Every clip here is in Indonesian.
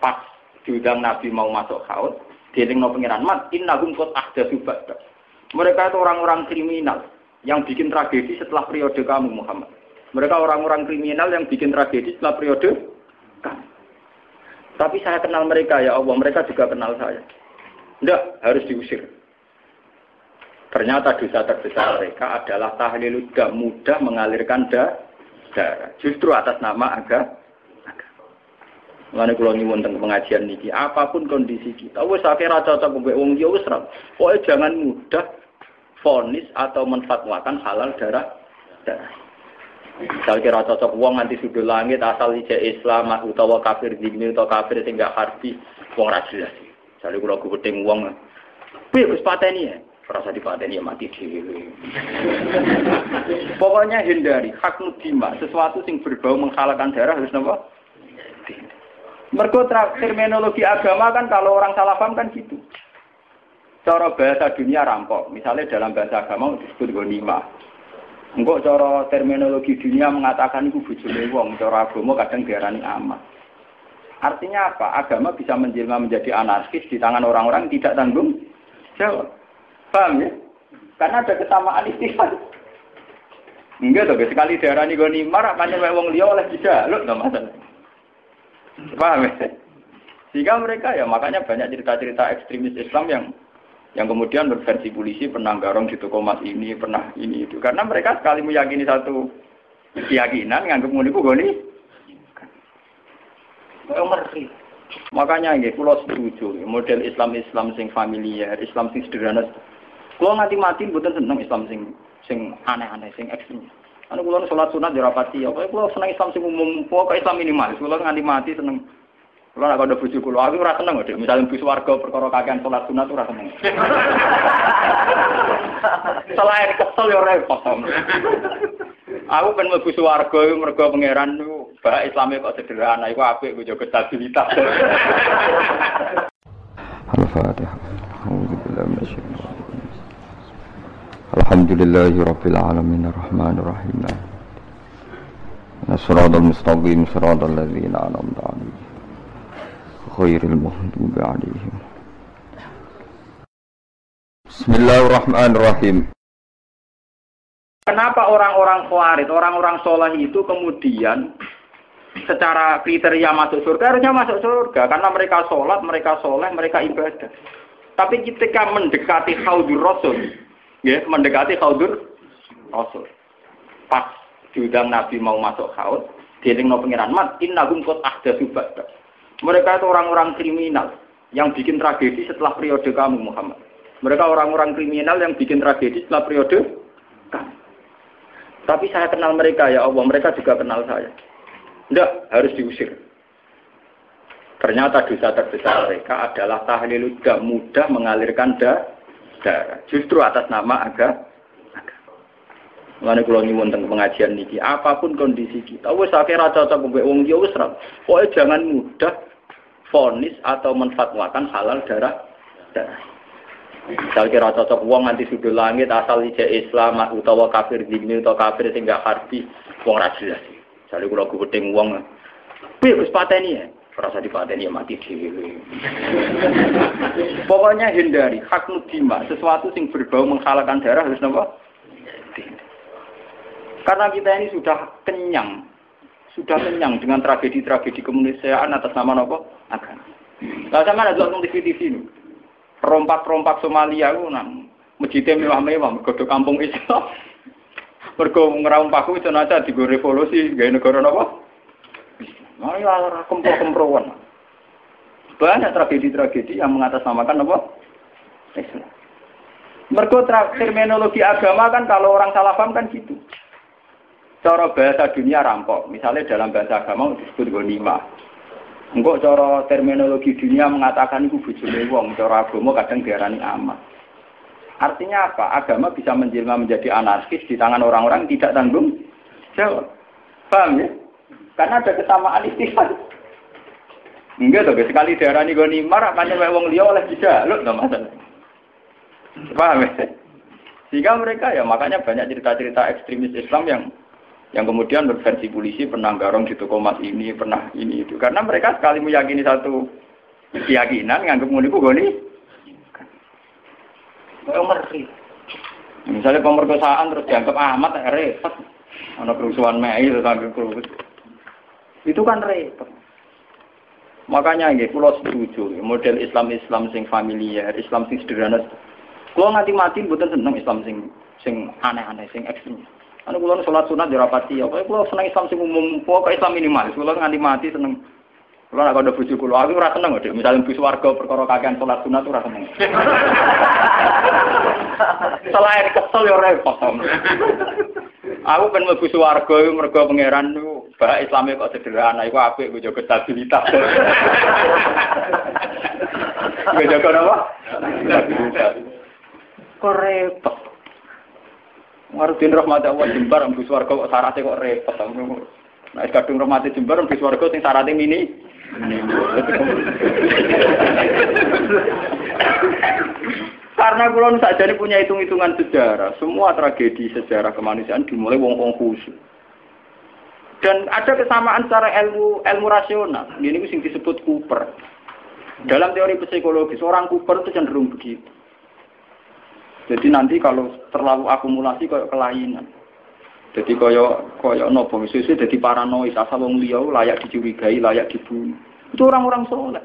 Pas diundang Nabi mau masuk haud, no pengiran mat, innahum qad ahdatsu ba'da. Mereka itu orang-orang kriminal yang bikin tragedi setelah periode kamu Muhammad. Mereka orang-orang kriminal yang bikin tragedi setelah periode kamu. Tapi saya kenal mereka ya Allah, mereka juga kenal saya. Tidak, harus diusir. Ternyata dosa terbesar mereka adalah tahlil mudah mengalirkan darah. Justru atas nama agama Mulane kula nyuwun teng pengajian niki, apa pun kondisi kita, wis akeh ra cocok mbek wong ya wis ra. Pokoke jangan mudah fonis atau menfatwakan halal darah darah. Kira cocok wong nganti sudut langit asal ije Islam utawa kafir dini utawa kafir sing gak harbi wong ra jelas. Misale kula gubedeng wong piye wis pateni ya. Rasa dipateni ya mati dhewe. Pokoknya hindari hak mudima, sesuatu sing berbau menghalalkan darah harus napa? Mergo terminologi agama kan kalau orang salah paham kan gitu. Cara bahasa dunia rampok, misalnya dalam bahasa agama disebut gonima. Enggak cara terminologi dunia mengatakan itu bujune wong, cara agama kadang diarani amat. Artinya apa? Agama bisa menjelma menjadi anarkis di tangan orang-orang tidak tanggung jawab. Paham ya? Karena ada kesamaan istilah. Enggak tuh, sekali diarani gonima, makanya wong liya oleh lo nggak masalah. Paham ya? Sehingga mereka ya makanya banyak cerita-cerita ekstremis Islam yang yang kemudian berversi polisi pernah garong di toko mas ini, pernah ini itu. Karena mereka sekali meyakini satu keyakinan, nganggap muni ku goni. Ngerti. Makanya ya, pulau setuju model Islam Islam sing familiar, Islam sing sederhana. Kalau nganti mati bukan seneng Islam sing sing aneh-aneh, sing ekstrim. Anu kula sholat sunat dirapati ya. Kula seneng Islam sing umum, pokoke Islam minimalis. Kula nganti mati seneng. Kula nek ada bojo kula, aku ora seneng kok. Misale bus warga perkara kakean sholat sunat ora seneng. Selain kesel ya repot. Aku kan mlebu swarga iku mergo pangeran niku bah Islame kok sederhana iku apik kok jaga stabilitas. Al-Fatihah. A'udzu billahi Alhamdulillahirabbil alamin rahim. Nasratul mustaqim siratal ladzina an'amta 'alaihim khairil maghdubi 'alaihim. Bismillahirrahmanirrahim. Kenapa orang-orang khawarij, orang-orang soleh itu kemudian secara kriteria masuk surga harusnya masuk surga karena mereka sholat, mereka soleh, mereka ibadah. Tapi ketika mendekati haudur rasul, ya mendekati khaudur rasul. Pas diundang nabi mau masuk haud no pengiran mat innahum qad ahdatsu ba'da. Mereka itu orang-orang kriminal yang bikin tragedi setelah periode kamu Muhammad. Mereka orang-orang kriminal yang bikin tragedi setelah periode kamu. Tapi saya kenal mereka ya Allah mereka juga kenal saya. Tidak harus diusir. Ternyata dosa terbesar mereka adalah tahlil. Mudah mengalirkan darah darah. Justru atas nama agama. Mana kalau nyuwun tentang pengajian niki, apa pun kondisi kita, wes akeh ra cocok mbek wong ya wis ra. Pokoke jangan mudah fonis atau menfatwakan halal darah darah. Misal kira cocok wong nganti sudut langit asal ije Islam utawa kafir dini utawa kafir sing gak harbi wong ra jelas. Misale kula gubedeng wong piye wis pateni ya? Rasa dipateni ya mati dhewe. Pokoknya hindari hak mudima, sesuatu yang berbau menghalalkan darah harus napa? Karena kita ini sudah kenyang, sudah kenyang dengan tragedi-tragedi kemanusiaan atas nama napa? Agama. Lah sama ada nonton TV-TV ini. Rompak-rompak Somalia ku nang masjidnya mewah-mewah, mergo kampung Islam. Mergo itu aja di revolusi gaya negara napa? Malah kempro-kemproan. Banyak tragedi-tragedi yang mengatasnamakan apa? Islam. Mergo terminologi agama kan kalau orang salah paham kan gitu. Cara bahasa dunia rampok. Misalnya dalam bahasa agama disebut gonima. Enggak cara terminologi dunia mengatakan itu bujune wong, cara agama kadang diarani amat. Artinya apa? Agama bisa menjelma menjadi anarkis di tangan orang-orang tidak tanggung jawab. Paham ya? Karena ada kesamaan istilah. Enggak tuh, sekali daerah ini gue marah, makanya wong liya oleh tidak, lo nggak masalah. Paham ya? Sehingga mereka ya makanya banyak cerita-cerita ekstremis Islam yang Yang kemudian berversi polisi pernah garong di toko emas ini, pernah ini itu. Karena mereka sekali meyakini satu keyakinan, nganggap ngono iku goni. Misalnya pemerkosaan terus dianggap amat repot. Ada kerusuhan Mei terus anggap Itu kan repot. Makanya ya, pulau setuju model Islam Islam sing familiar, Islam sing sederhana. Kalau nganti mati bukan seneng Islam sing sing aneh-aneh, sing ekstrim. Anu kula sholat sunat dirapati, apa kula seneng Islam sing umum, pokoke Islam minimalis. Kula nganti mati seneng. Kula nek ada bojo kula, aku ora seneng kok, misalnya bus warga perkara kakean sholat sunat ora seneng. Selain kesel ya repot. Aku kan mlebu swarga iku mergo pangeran niku bah Islame kok sederhana iku apik gue jaga stabilitas. Gue jaga apa? Stabilitas. Kok repot. Rahmat Allah jembar mlebu swarga kok syaratnya kok repot. Nah, kadung rahmat jembar mlebu swarga sing syaratnya mini. Karena kulon saja punya hitung-hitungan sejarah, semua tragedi sejarah kemanusiaan dimulai wong-wong khusus. Dan ada kesamaan secara ilmu ilmu rasional. Ini sing disebut Cooper. Dalam teori psikologi, seorang Cooper itu cenderung begitu. Jadi nanti kalau terlalu akumulasi kayak kelainan. Jadi koyo koyo nopo misalnya jadi paranoid asal wong liya layak dicurigai, layak dibunuh. Itu orang-orang soleh.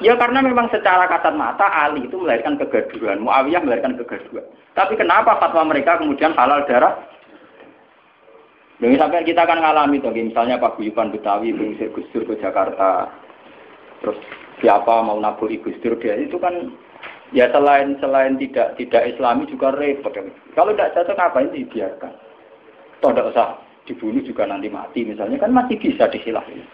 Ya karena memang secara kasat mata Ali itu melahirkan kegaduhan, Muawiyah melahirkan kegaduhan. Tapi kenapa fatwa mereka kemudian halal darah? Dengan sampai kita akan ngalami tuh, misalnya Pak Guyupan Betawi mengusir Gus Dur ke Jakarta, terus siapa mau nabur Gus Dur dia itu kan ya selain selain tidak tidak Islami juga repot. Kalau tidak cocok ngapain dibiarkan? Toh tidak usah dibunuh juga nanti mati misalnya kan masih bisa dihilangin.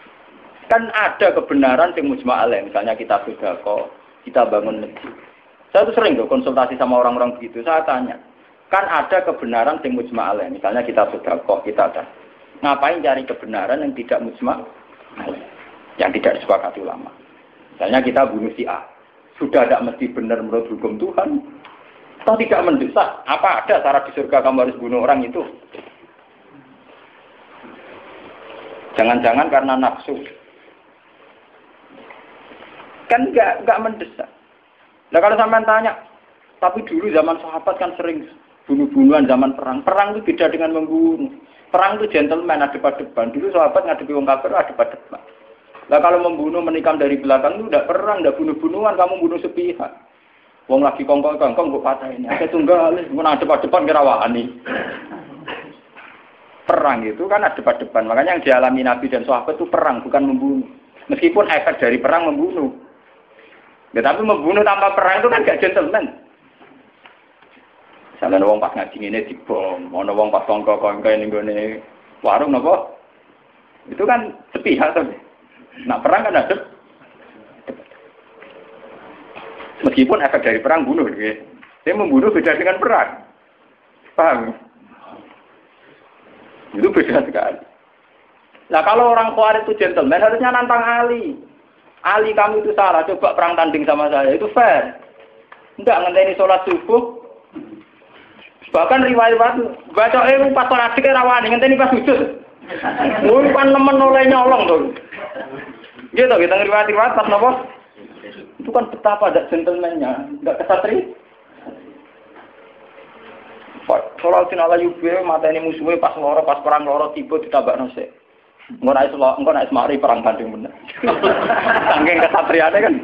Kan ada kebenaran yang mujma misalnya kita sudah kok, kita bangun negeri. Saya tuh sering tuh konsultasi sama orang-orang begitu, saya tanya, kan ada kebenaran yang mujma misalnya kita sudah kok, kita ada. Ngapain cari kebenaran yang tidak mujma yang tidak disepakati ulama. Misalnya kita bunuh si A, sudah tidak mesti benar menurut hukum Tuhan, atau tidak mendesak, apa ada cara di surga kamu harus bunuh orang itu? Jangan-jangan karena nafsu, Kan nggak nggak mendesak. Nah kalau sampean tanya, tapi dulu zaman sahabat kan sering bunuh-bunuhan zaman perang. Perang itu beda dengan membunuh. Perang itu gentleman ada pada depan. Dulu sahabat ngadepi wong kafir ada pada depan. Nah kalau membunuh menikam dari belakang itu udah perang, udah bunuh-bunuhan, kamu bunuh sepihak. Wong lagi kongkong kongkong gue patah ini. Ada tunggal, mau ada depan depan kira wani. Perang itu kan ada depan depan. Makanya yang dialami Nabi dan sahabat itu perang, bukan membunuh. Meskipun efek dari perang membunuh. Ya, tapi membunuh tanpa perang itu kan gak gentleman. Misalnya wong pas ngaji ini dibom, mau wong pas tongko kongko ini gue warung nopo, itu kan sepihak tuh. Nah perang kan ada. Meskipun efek dari perang bunuh, gitu. Dia membunuh beda dengan perang. Paham? Itu beda sekali. Nah kalau orang kuat itu gentleman harusnya nantang Ali. Ali kamu itu salah, coba perang tanding sama saya, itu fair. Enggak ngenteni sholat subuh. Bahkan riwayat baca eh pas sholat dikira rawani ngenteni pas sujud. Mun pan nemen oleh nyolong tuh. Gitu kita riwayat-riwayat pas nopo. Itu kan betapa ada gentlemannya, enggak kesatri. Sholat sin ala yube mata ini musuhnya pas loro, pas perang loro tiba ditabak nasi. Engko nek iso engko nek semari perang tanding bener. Saking kesatriane kan.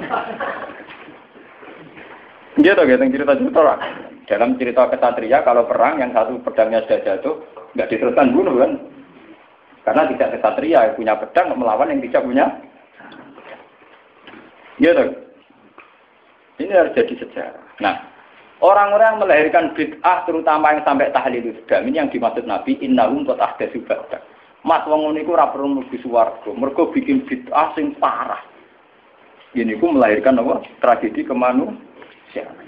Dia tuh gitu cerita-cerita lah. Dalam cerita kesatria kalau perang yang satu pedangnya sudah jatuh nggak diteruskan bunuh kan? Karena tidak kesatria yang punya pedang melawan yang tidak punya. Gitu. Ini harus jadi sejarah. Nah, orang-orang yang melahirkan bid'ah terutama yang sampai tahlil Islam ini yang dimaksud Nabi innahum ahdatsu ba'da. Mas wong ngono ora perlu mlebu swarga, mergo bikin bid'ah sing parah. Ini ku melahirkan apa? Tragedi kemanusiaan.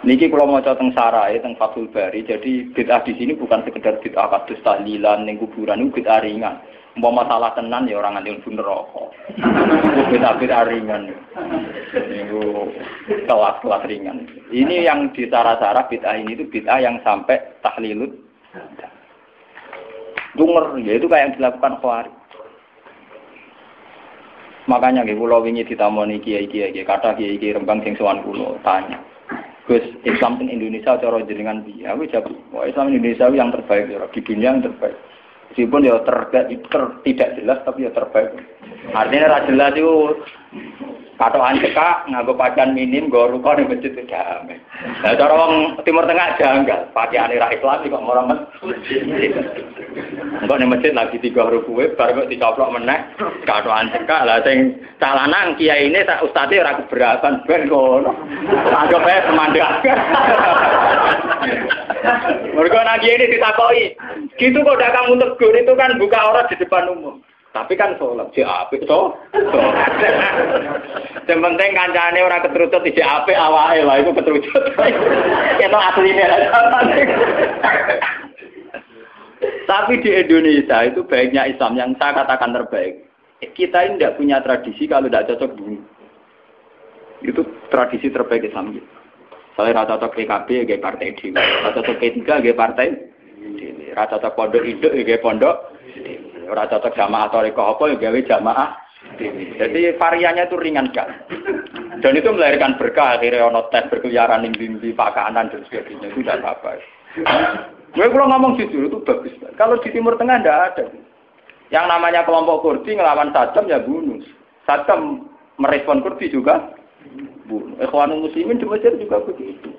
Niki kalau mau tentang sarai, tentang Fathul Bari, jadi bid'ah di sini bukan sekedar bid'ah kados tahlilan, ning kuburan itu bid'ah ringan. Mau masalah tenan ya orang nganti pun rokok. Bid'ah bid'ah ringan. Itu kelas-kelas ringan. Ini yang di sarah-sarah bid'ah ini itu bid'ah yang sampai tahlilut Tunger, ya itu kayak yang dilakukan Khawarij. Makanya gue pulau wingi ditamoni kiai kiai kiai kata kiai kiai rembang sing kulo tanya. Gus Islam di Indonesia cara jenengan piye? Aku wah Islam Indonesia yang terbaik ya, di dunia yang terbaik. Meskipun ya ter, ter, tidak jelas tapi ya terbaik. Artinya ra jelas itu Kata anjeka nganggo pakaian minim gue lupa di masjid itu damai. Nah cara orang Timur Tengah janggal, pakaian ra Islam kok masjid. Enggak nih masjid lagi tiga huruf kue, baru kok dicoplok meneh. Kata anjeka lah sing calanang kiai ini tak ustadz ora keberatan ben ngono. Anggap ae pemandangan. Mereka nagi ini ditakoi. Gitu kok udah kamu tegur itu kan buka orang di depan umum. Tapi kan sholat, si apik toh. Yang penting kancane orang keterucut di apik awake lah itu keterucut. Itu aslinya Tapi di Indonesia itu baiknya Islam yang saya katakan terbaik. Kita ini tidak punya tradisi kalau tidak cocok dulu. Itu tradisi terbaik Islam. Saya rata cocok PKB, kayak partai di, rata cocok P3, kayak partai rata cocok pondok hidup, kayak pondok Ora cocok jamaah toriko apa ya jamaah Jadi variannya itu ringan kan. Dan itu melahirkan berkah akhirnya ono tes berkeliaran di bimbi pakanan dan sebagainya itu tidak apa-apa. Gue kalau ngomong jujur itu bagus. Kalau di Timur Tengah tidak ada. Yang namanya kelompok Kurdi ngelawan Saddam ya bunuh. Saddam merespon Kurdi juga bunuh. Ikhwanul Muslimin di Mesir juga begitu.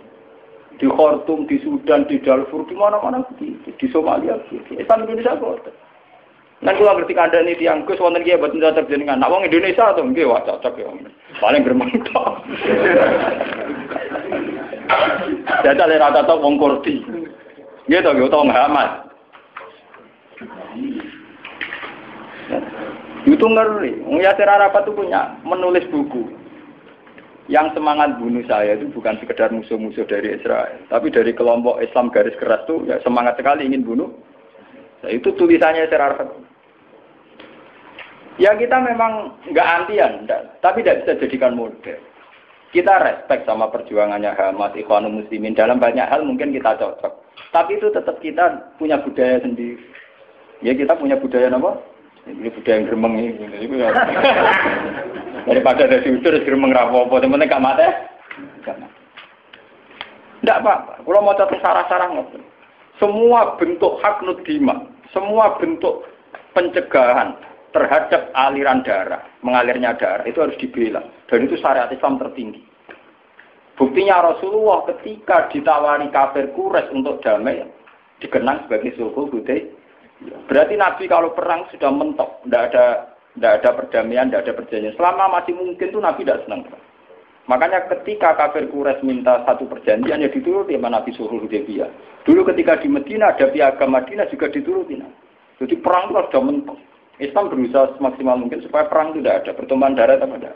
Di Khartoum, di Sudan, di Darfur, di mana-mana begitu. Di Somalia begitu. Islam Indonesia kok. Kan kula ngerti kandhane tiyang Gus wonten kiye boten cocok jenengan. Nak wong Indonesia to nggih wah cocok ya. Paling tok. Jajal ora cocok wong Kurdi. Nggih to utawa Muhammad. Itu ngeri. Yasir Arafat itu punya menulis buku. Yang semangat bunuh saya itu bukan sekedar musuh-musuh dari Israel. Tapi dari kelompok Islam garis keras itu ya semangat sekali ingin bunuh. Nah, itu tulisannya Yasir Arafat. Ya kita memang nggak antian, tapi tidak bisa jadikan model. Kita respect sama perjuangannya Hamas, Ikhwanul Muslimin. Dalam banyak hal mungkin kita cocok. Tapi itu tetap kita punya budaya sendiri. Ya kita punya budaya apa? Ini budaya yang geremeng ini. Ya. Daripada ada diudur, geremeng rapopo. Temen gak mati? Gak mati. Tidak apa-apa. Kalau mau catat sarah-sarah Semua bentuk hak nudima, semua bentuk pencegahan, terhadap aliran darah, mengalirnya darah itu harus dibela. Dan itu syariat Islam tertinggi. Buktinya Rasulullah ketika ditawari kafir kures untuk damai, dikenang sebagai sulhul hudai. Berarti Nabi kalau perang sudah mentok, tidak ada tidak ada perdamaian, tidak ada perjanjian. Selama masih mungkin tuh Nabi tidak senang. Makanya ketika kafir Quraisy minta satu perjanjian ya dituruti sama Nabi Sulhul Hudaybiyah. Dulu ketika di Medina ada piagam Madinah juga dituruti. Jadi perang itu sudah mentok. Islam berusaha semaksimal mungkin supaya perang tidak ada, pertumpahan darah tidak ada.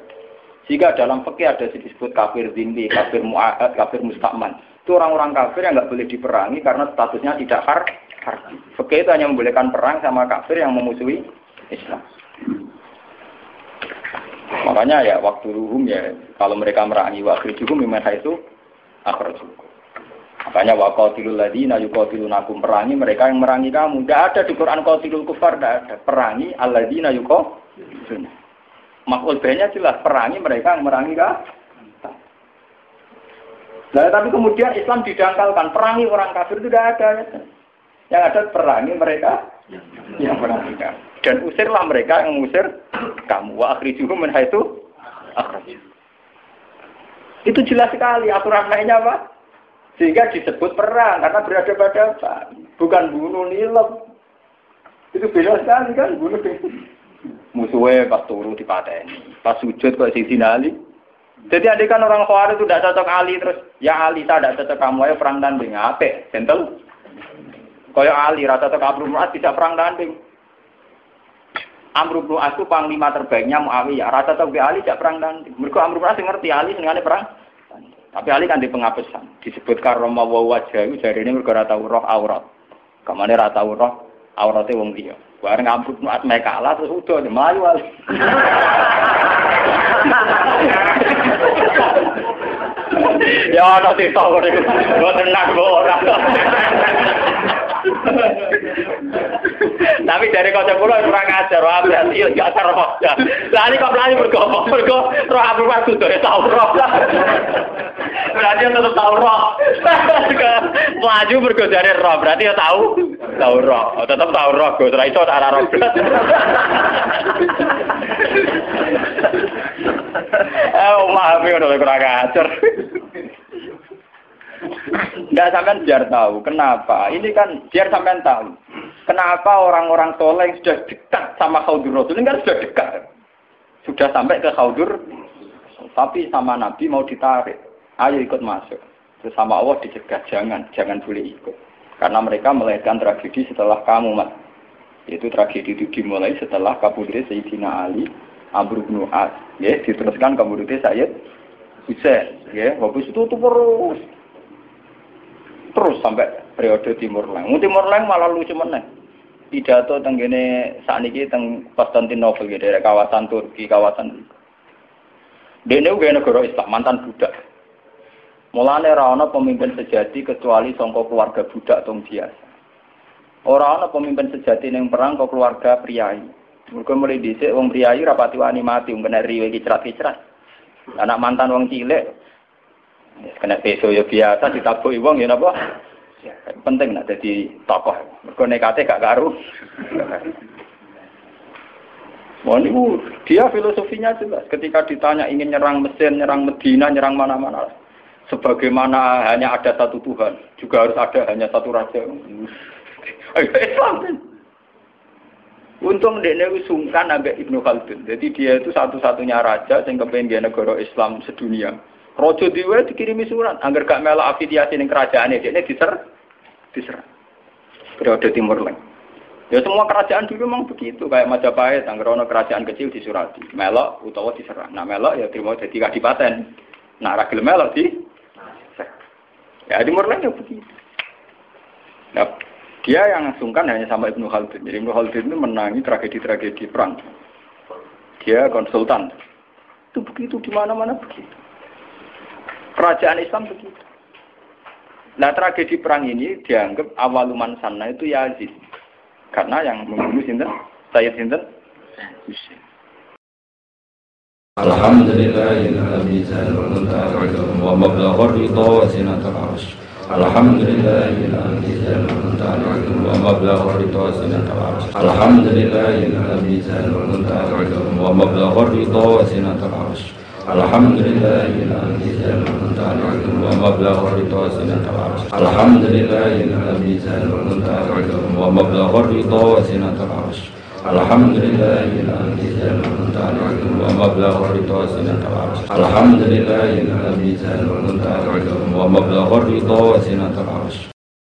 Jika dalam fikih ada disebut kafir zimbi, kafir mu'ahad, kafir mustakman. Itu orang-orang kafir yang nggak boleh diperangi karena statusnya tidak har harbi. Fikih itu hanya membolehkan perang sama kafir yang memusuhi Islam. Makanya ya waktu ruhum ya kalau mereka merangi waktu juhum memang itu akhrajukum. Makanya waqatilul ladina yuqatilunakum perangi mereka yang merangi kamu. Tidak ada di Quran qatilul kufar, tidak ada. Perangi alladzina yuqatiluna. Makul banyak jelas perangi mereka yang merangi kamu. Nah, tapi kemudian Islam didangkalkan perangi orang kafir itu tidak ada. Ya. Yang ada perangi mereka yang merangi. Dan usirlah mereka yang mengusir kamu. Wa akhrijuhum min haitsu Itu jelas sekali aturan lainnya apa? Sehingga disebut perang karena berada pada bukan bunuh nilep. Itu beda sekali kan bunuh musuhnya pas turu di pateni, pas sujud kok sisi nali. Jadi adik kan orang Khawarij itu tidak cocok Ali terus ya Ali tak tidak cocok kamu ayo perang tanding apa? Gentle. Kaya Ali rata cocok Amr bin tidak perang tanding. Amr bin As itu panglima terbaiknya Muawiyah. Rata cocok Ali tidak perang tanding. Mereka Amr bin As ngerti Ali sengaja perang tapi Ali kan di pengapesan. Disebut karoma wa wajah jari ini mereka tahu roh aurat. Ke mana rata roh aurate wong dino. Bareng ngamuk nuat mek kalah terus udo melayu wal. Ya ana cerita kok. Mboten nak ora. Tapi dari kocok pulau kurang ajar, wah berarti ya gak taruh Lah ini kok pelani bergopo, bergo roh Abdul Waduh tuh ya tahu roh. Berarti ya tetap tahu roh. Melaju bergo dari roh, berarti ya tahu tahu roh. Oh, tetap tahu roh, gue setelah itu ada roh. Eh, memahami udah kurang ajar. Enggak sampean biar tahu kenapa. Ini kan biar sampean tahu. Kenapa orang-orang soleh sudah dekat sama Khaudur Rasul ini kan sudah dekat. Sudah sampai ke Khaudur tapi sama Nabi mau ditarik. Ayo ikut masuk. Terus sama Allah dicegah jangan, jangan boleh ikut. Karena mereka melahirkan tragedi setelah kamu, Mas. Itu tragedi itu dimulai setelah kabudutnya Sayyidina Ali, Amr bin. Ya, diteruskan kabudutnya Sayyid Hussein. Ya, habis itu terus terus sampai periode Timur Leng. Timur Leng malah lucu meneh. Pidato teng kene sakniki teng Konstantinopel gitu, dari kawasan Turki, kawasan Dene uga negara Islam, mantan budak. Mulane ora ana pemimpin sejati kecuali sangka keluarga budak tong biasa. Ora ana pemimpin sejati ning perang kok keluarga priayi. Mergo mulai dhisik wong priayi rapati wani mati wong riwe kicrat-kicrat. Anak mantan wong cilik Kena peso ya biasa ditabuki wong ya napa? Penting nak jadi tokoh. Mergo nekate gak karu. Wah ini dia filosofinya jelas. Ketika ditanya ingin nyerang Mesir, nyerang Medina, nyerang mana-mana. Sebagaimana hanya ada satu Tuhan, juga harus ada hanya satu raja. Islam kan. Untung dia sungkan agak Ibnu Khaldun. Jadi dia itu satu-satunya raja yang kepengen negara Islam sedunia. Rojo diwe dikirimi surat, agar gak melok afiliasi ning kerajaan ini, ini diser, diser. Periode Timur Leng. Ya semua kerajaan dulu memang begitu, kayak Majapahit, agar ono kerajaan kecil disurati, melok utawa diserah. Nah melok ya terima jadi kadipaten. Nah ragil melok di, ya Timur Leng ya begitu. Nah, dia yang sungkan hanya sama Ibnu Khaldun. Jadi Ibnu Khaldun itu menangi tragedi-tragedi perang. Dia konsultan. Itu begitu di mana-mana begitu. Kerajaan Islam begitu. Nah tragedi perang ini dianggap awaluman sana itu Yazid. Karena yang membunuh Sinten, Sayyid Sinten, arsh. Alhamdulillahilladzi wa mablagha ridha wa sinatul arsh. Alhamdulillahilladzi wa mablagha ridha wa sinatul arsh. الحمد لله الذي زال ومبلغ الرضا سنة العرش الحمد لله الذي زال ومبلغ الرضا سنة العرش الحمد لله الذي زال ومبلغ الرضا سنة العرش الحمد لله الذي زال ومبلغ الرضا سنة العرش